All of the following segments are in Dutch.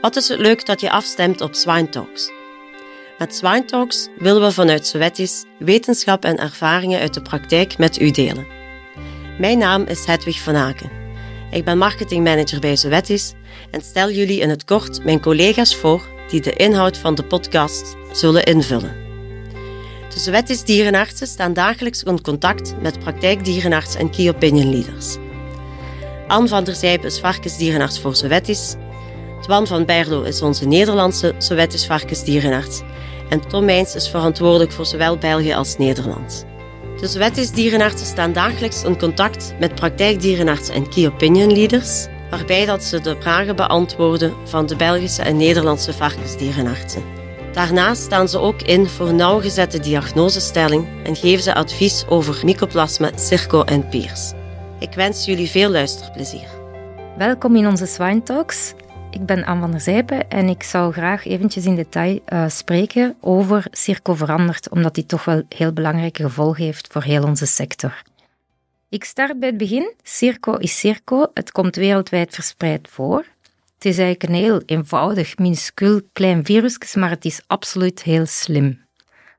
Wat is het leuk dat je afstemt op Swine Talks? Met Swine Talks willen we vanuit Sowetisch wetenschap en ervaringen uit de praktijk met u delen. Mijn naam is Hedwig van Aken. Ik ben marketingmanager bij Sowetisch en stel jullie in het kort mijn collega's voor die de inhoud van de podcast zullen invullen. De Sowetisch dierenartsen staan dagelijks in contact met praktijkdierenarts en key opinion leaders. Anne van der Zijpe is varkensdierenarts voor Sowetisch Twan van Berlo is onze Nederlandse Sowjetisch varkensdierenarts en Tom Meijns is verantwoordelijk voor zowel België als Nederland. De Sowjetisch dierenartsen staan dagelijks in contact met praktijkdierenartsen en key opinion leaders, waarbij dat ze de vragen beantwoorden van de Belgische en Nederlandse varkensdierenartsen. Daarnaast staan ze ook in voor nauwgezette diagnosestelling en geven ze advies over mycoplasma, circo en peers. Ik wens jullie veel luisterplezier. Welkom in onze Swine Talks. Ik ben Anne van der Zijpen en ik zou graag eventjes in detail uh, spreken over Circo veranderd, omdat die toch wel heel belangrijke gevolgen heeft voor heel onze sector. Ik start bij het begin. Circo is Circo. Het komt wereldwijd verspreid voor. Het is eigenlijk een heel eenvoudig, minuscuul klein virus, maar het is absoluut heel slim.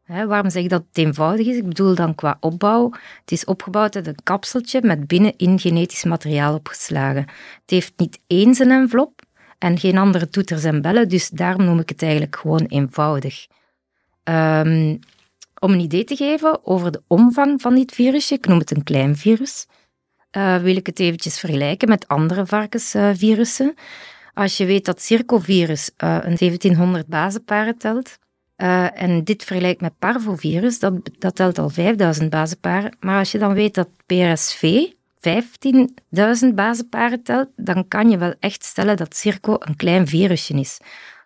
waarom zeg ik dat het eenvoudig is? Ik bedoel dan qua opbouw. Het is opgebouwd uit een kapseltje met binnenin genetisch materiaal opgeslagen. Het heeft niet eens een envelop, en geen andere toeters en bellen, dus daarom noem ik het eigenlijk gewoon eenvoudig. Um, om een idee te geven over de omvang van dit virusje, ik noem het een klein virus, uh, wil ik het eventjes vergelijken met andere varkensvirussen. Als je weet dat circovirus uh, een 1700 bazenparen telt, uh, en dit vergelijkt met parvovirus, dat, dat telt al 5000 bazenparen. Maar als je dan weet dat PRSV, 15.000 bazenparen telt, dan kan je wel echt stellen dat Circo een klein virusje is.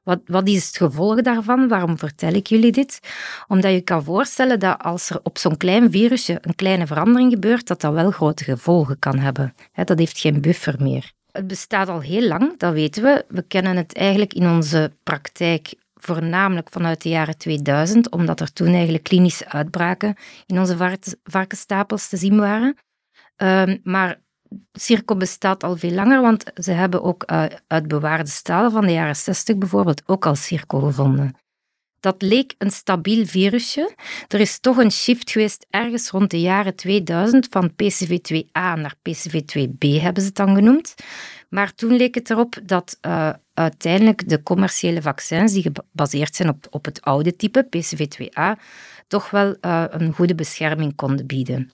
Wat, wat is het gevolg daarvan? Waarom vertel ik jullie dit? Omdat je kan voorstellen dat als er op zo'n klein virusje een kleine verandering gebeurt, dat dat wel grote gevolgen kan hebben. dat heeft geen buffer meer. Het bestaat al heel lang, dat weten we. We kennen het eigenlijk in onze praktijk voornamelijk vanuit de jaren 2000, omdat er toen eigenlijk klinische uitbraken in onze varkenstapels te zien waren. Um, maar Circo bestaat al veel langer, want ze hebben ook uh, uit bewaarde stalen van de jaren 60 bijvoorbeeld ook al Circo gevonden. Dat leek een stabiel virusje. Er is toch een shift geweest ergens rond de jaren 2000 van PCV2A naar PCV2B hebben ze het dan genoemd. Maar toen leek het erop dat uh, uiteindelijk de commerciële vaccins die gebaseerd zijn op, op het oude type PCV2A toch wel uh, een goede bescherming konden bieden.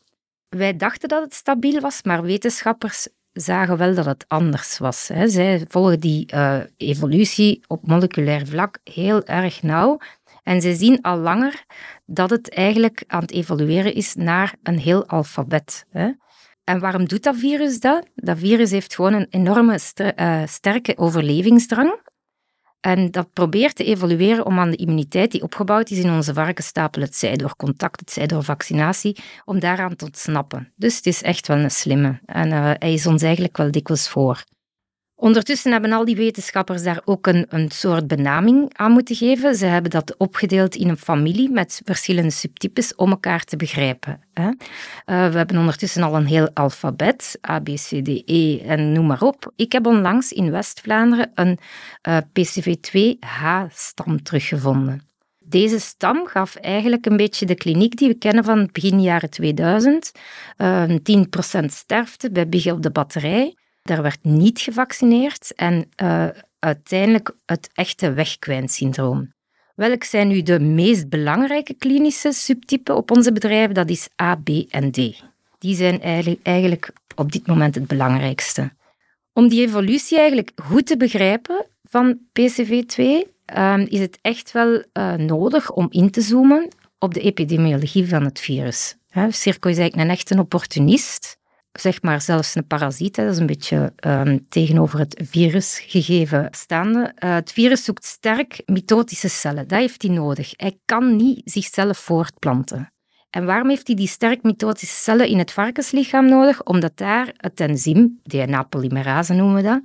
Wij dachten dat het stabiel was, maar wetenschappers zagen wel dat het anders was. Hè. Zij volgen die uh, evolutie op moleculair vlak heel erg nauw. En ze zien al langer dat het eigenlijk aan het evolueren is naar een heel alfabet. Hè. En waarom doet dat virus dat? Dat virus heeft gewoon een enorme uh, sterke overlevingsdrang. En dat probeert te evolueren om aan de immuniteit die opgebouwd is in onze varkenstapel, het zij door contact, het zij door vaccinatie, om daaraan te ontsnappen. Dus het is echt wel een slimme. En uh, hij is ons eigenlijk wel dikwijls voor. Ondertussen hebben al die wetenschappers daar ook een, een soort benaming aan moeten geven. Ze hebben dat opgedeeld in een familie met verschillende subtypes om elkaar te begrijpen. Hè. Uh, we hebben ondertussen al een heel alfabet, A, B, C, D, E en noem maar op. Ik heb onlangs in West-Vlaanderen een uh, PCV2H-stam teruggevonden. Deze stam gaf eigenlijk een beetje de kliniek die we kennen van begin jaren 2000. Uh, 10% sterfte bij Bigge op de batterij. Daar werd niet gevaccineerd en uh, uiteindelijk het echte wegkwijnsyndroom. Welk zijn nu de meest belangrijke klinische subtypen op onze bedrijven? Dat is A, B en D. Die zijn eigenlijk op dit moment het belangrijkste. Om die evolutie eigenlijk goed te begrijpen van PCV2 uh, is het echt wel uh, nodig om in te zoomen op de epidemiologie van het virus. Circo is eigenlijk een echte opportunist zeg maar zelfs een parasiet. Dat is een beetje um, tegenover het virus gegeven staande. Uh, het virus zoekt sterk mitotische cellen. Dat heeft hij nodig. Hij kan niet zichzelf voortplanten. En waarom heeft hij die sterk mitotische cellen in het varkenslichaam nodig? Omdat daar het enzym, DNA-polymerase noemen we dat,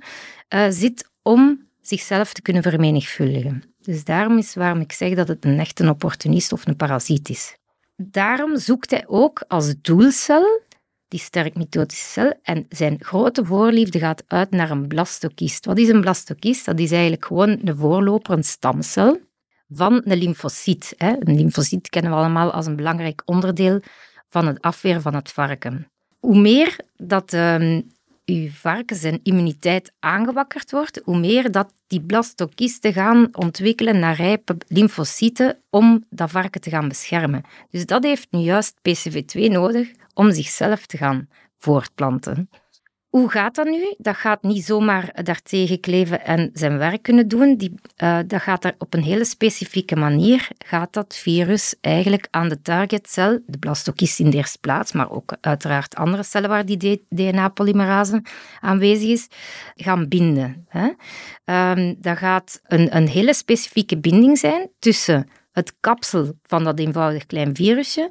uh, zit om zichzelf te kunnen vermenigvuldigen. Dus daarom is waarom ik zeg dat het een echte opportunist of een parasiet is. Daarom zoekt hij ook als doelcel die sterk mitotische cel. En zijn grote voorliefde gaat uit naar een blastocyst. Wat is een blastocyst? Dat is eigenlijk gewoon een voorloper, een stamcel van een lymfocyt. Een lymfocyt kennen we allemaal als een belangrijk onderdeel van het afweer van het varken. Hoe meer dat uh, uw varken zijn immuniteit aangewakkerd wordt, hoe meer dat die blastocysten gaan ontwikkelen naar rijpe lymfocyten om dat varken te gaan beschermen. Dus dat heeft nu juist PCV2 nodig om zichzelf te gaan voortplanten. Hoe gaat dat nu? Dat gaat niet zomaar daartegen kleven en zijn werk kunnen doen. Die, uh, dat gaat er op een hele specifieke manier. Gaat dat virus eigenlijk aan de targetcel, de blastocyst in de eerste plaats, maar ook uiteraard andere cellen waar die DNA-polymerase aanwezig is, gaan binden. Hè? Um, dat gaat een, een hele specifieke binding zijn tussen het kapsel van dat eenvoudig klein virusje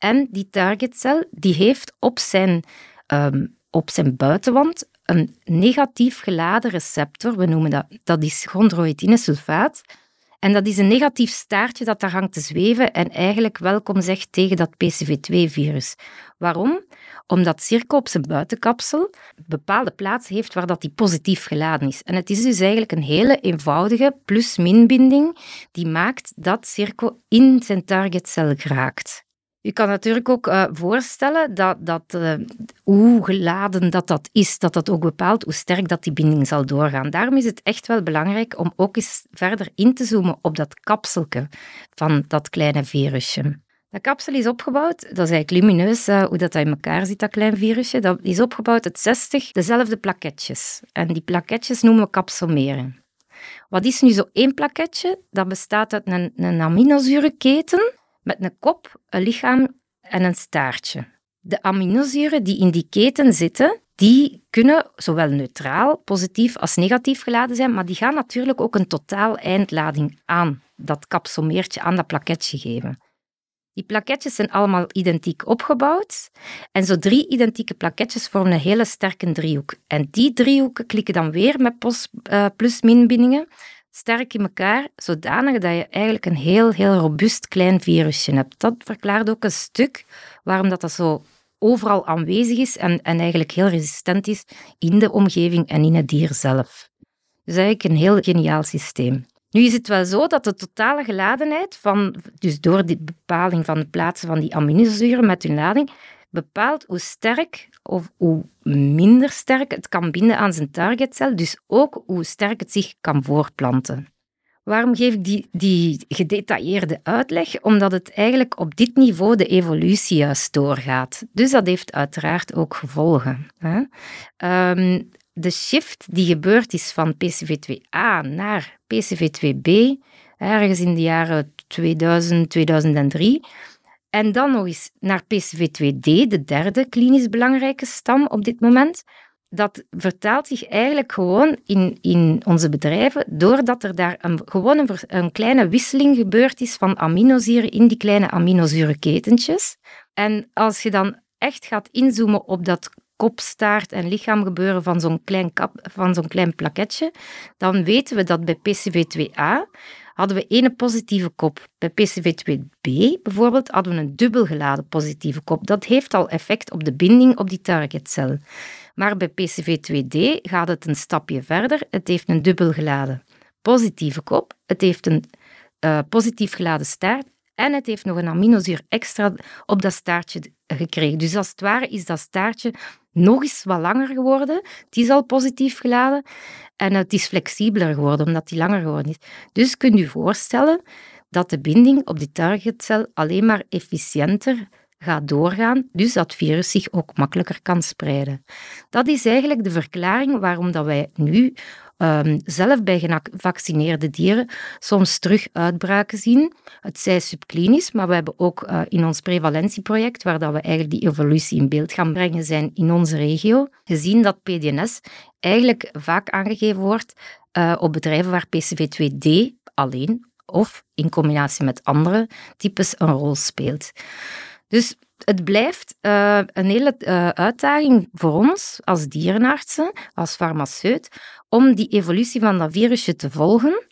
en die targetcel, die heeft op zijn um, op zijn buitenwand een negatief geladen receptor. We noemen dat, dat is chondroïtinesulfaat. En dat is een negatief staartje dat daar hangt te zweven en eigenlijk welkom zegt tegen dat PCV2-virus. Waarom? Omdat Circo op zijn buitenkapsel bepaalde plaatsen heeft waar dat die positief geladen is. En het is dus eigenlijk een hele eenvoudige plus-min-binding die maakt dat Circo in zijn targetcel geraakt. Je kan natuurlijk ook uh, voorstellen dat, dat uh, hoe geladen dat, dat is, dat dat ook bepaalt hoe sterk dat die binding zal doorgaan. Daarom is het echt wel belangrijk om ook eens verder in te zoomen op dat kapselke van dat kleine virusje. Dat kapsel is opgebouwd, dat is eigenlijk lumineus uh, hoe dat in elkaar zit, dat klein virusje. Dat is opgebouwd uit 60 dezelfde plaketjes. En die plaketjes noemen we kapselmeren. Wat is nu zo één plaketje? Dat bestaat uit een, een aminozurenketen met een kop, een lichaam en een staartje. De aminozuren die in die keten zitten, die kunnen zowel neutraal, positief als negatief geladen zijn, maar die gaan natuurlijk ook een totaal eindlading aan dat kapselmeertje, aan dat plaketje geven. Die plaketjes zijn allemaal identiek opgebouwd en zo drie identieke plaketjes vormen een hele sterke driehoek. En die driehoeken klikken dan weer met eh, plus-min bindingen sterk in elkaar, zodanig dat je eigenlijk een heel, heel robuust klein virusje hebt. Dat verklaart ook een stuk waarom dat, dat zo overal aanwezig is en, en eigenlijk heel resistent is in de omgeving en in het dier zelf. Dus eigenlijk een heel geniaal systeem. Nu is het wel zo dat de totale geladenheid van, dus door de bepaling van de plaatsen van die aminozuren met hun lading, bepaalt hoe sterk of hoe minder sterk het kan binden aan zijn targetcel, dus ook hoe sterk het zich kan voortplanten. Waarom geef ik die, die gedetailleerde uitleg? Omdat het eigenlijk op dit niveau de evolutie juist doorgaat. Dus dat heeft uiteraard ook gevolgen. Hè? Um, de shift die gebeurd is van PCV2A naar PCV2B, ergens in de jaren 2000, 2003, en dan nog eens naar PCV2D, de derde klinisch belangrijke stam op dit moment. Dat vertaalt zich eigenlijk gewoon in, in onze bedrijven doordat er daar een, gewoon een, kleine wisseling gebeurd is van aminozuren in die kleine aminozurenketentjes. En als je dan echt gaat inzoomen op dat kop, staart en lichaam gebeuren van zo'n klein, van zo'n klein plaketje, dan weten we dat bij PCV2A hadden we één positieve kop. Bij PCV2b bijvoorbeeld hadden we een dubbel geladen positieve kop. Dat heeft al effect op de binding op die targetcel. Maar bij PCV2d gaat het een stapje verder. Het heeft een dubbel geladen positieve kop. Het heeft een uh, positief geladen staart en het heeft nog een aminozuur extra op dat staartje gekregen. Dus als het ware is dat staartje nog eens wat langer geworden. Het is al positief geladen en het is flexibeler geworden omdat die langer geworden is. Dus kunt u voorstellen dat de binding op die targetcel alleen maar efficiënter gaat doorgaan, dus dat virus zich ook makkelijker kan spreiden. Dat is eigenlijk de verklaring waarom dat wij nu um, zelf bij gevaccineerde dieren soms terug uitbraken zien. Het zij subklinisch, maar we hebben ook uh, in ons prevalentieproject, waar dat we eigenlijk die evolutie in beeld gaan brengen zijn in onze regio, gezien dat PDNS eigenlijk vaak aangegeven wordt uh, op bedrijven waar PCV2D alleen of in combinatie met andere types een rol speelt. Dus het blijft uh, een hele uh, uitdaging voor ons als dierenartsen, als farmaceut, om die evolutie van dat virusje te volgen.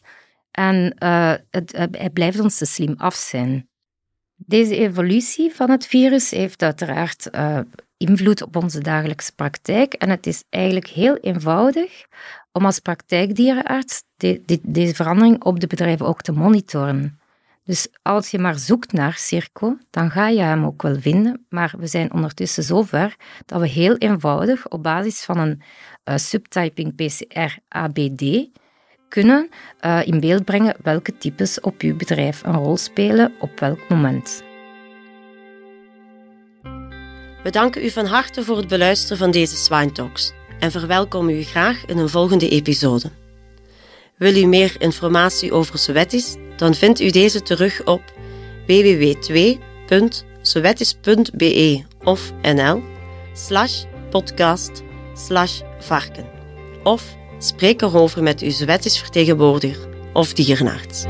En uh, het, het, blijft ons te slim af zijn. Deze evolutie van het virus heeft uiteraard invloed op onze dagelijkse praktijk. En het is eigenlijk heel eenvoudig om als praktijkdierenarts deze verandering op de bedrijven ook te monitoren. Dus als je maar zoekt naar Circo, dan ga je hem ook wel vinden. Maar we zijn ondertussen zover dat we heel eenvoudig op basis van een uh, subtyping PCR-ABD kunnen uh, in beeld brengen welke types op uw bedrijf een rol spelen op welk moment. We danken u van harte voor het beluisteren van deze Swine Talks en verwelkomen u graag in een volgende episode. Wil u meer informatie over Sowettis? Dan vindt u deze terug op www.sowettis.be of nl slash podcast slash varken. Of spreek erover met uw Sowettis vertegenwoordiger of dierenarts.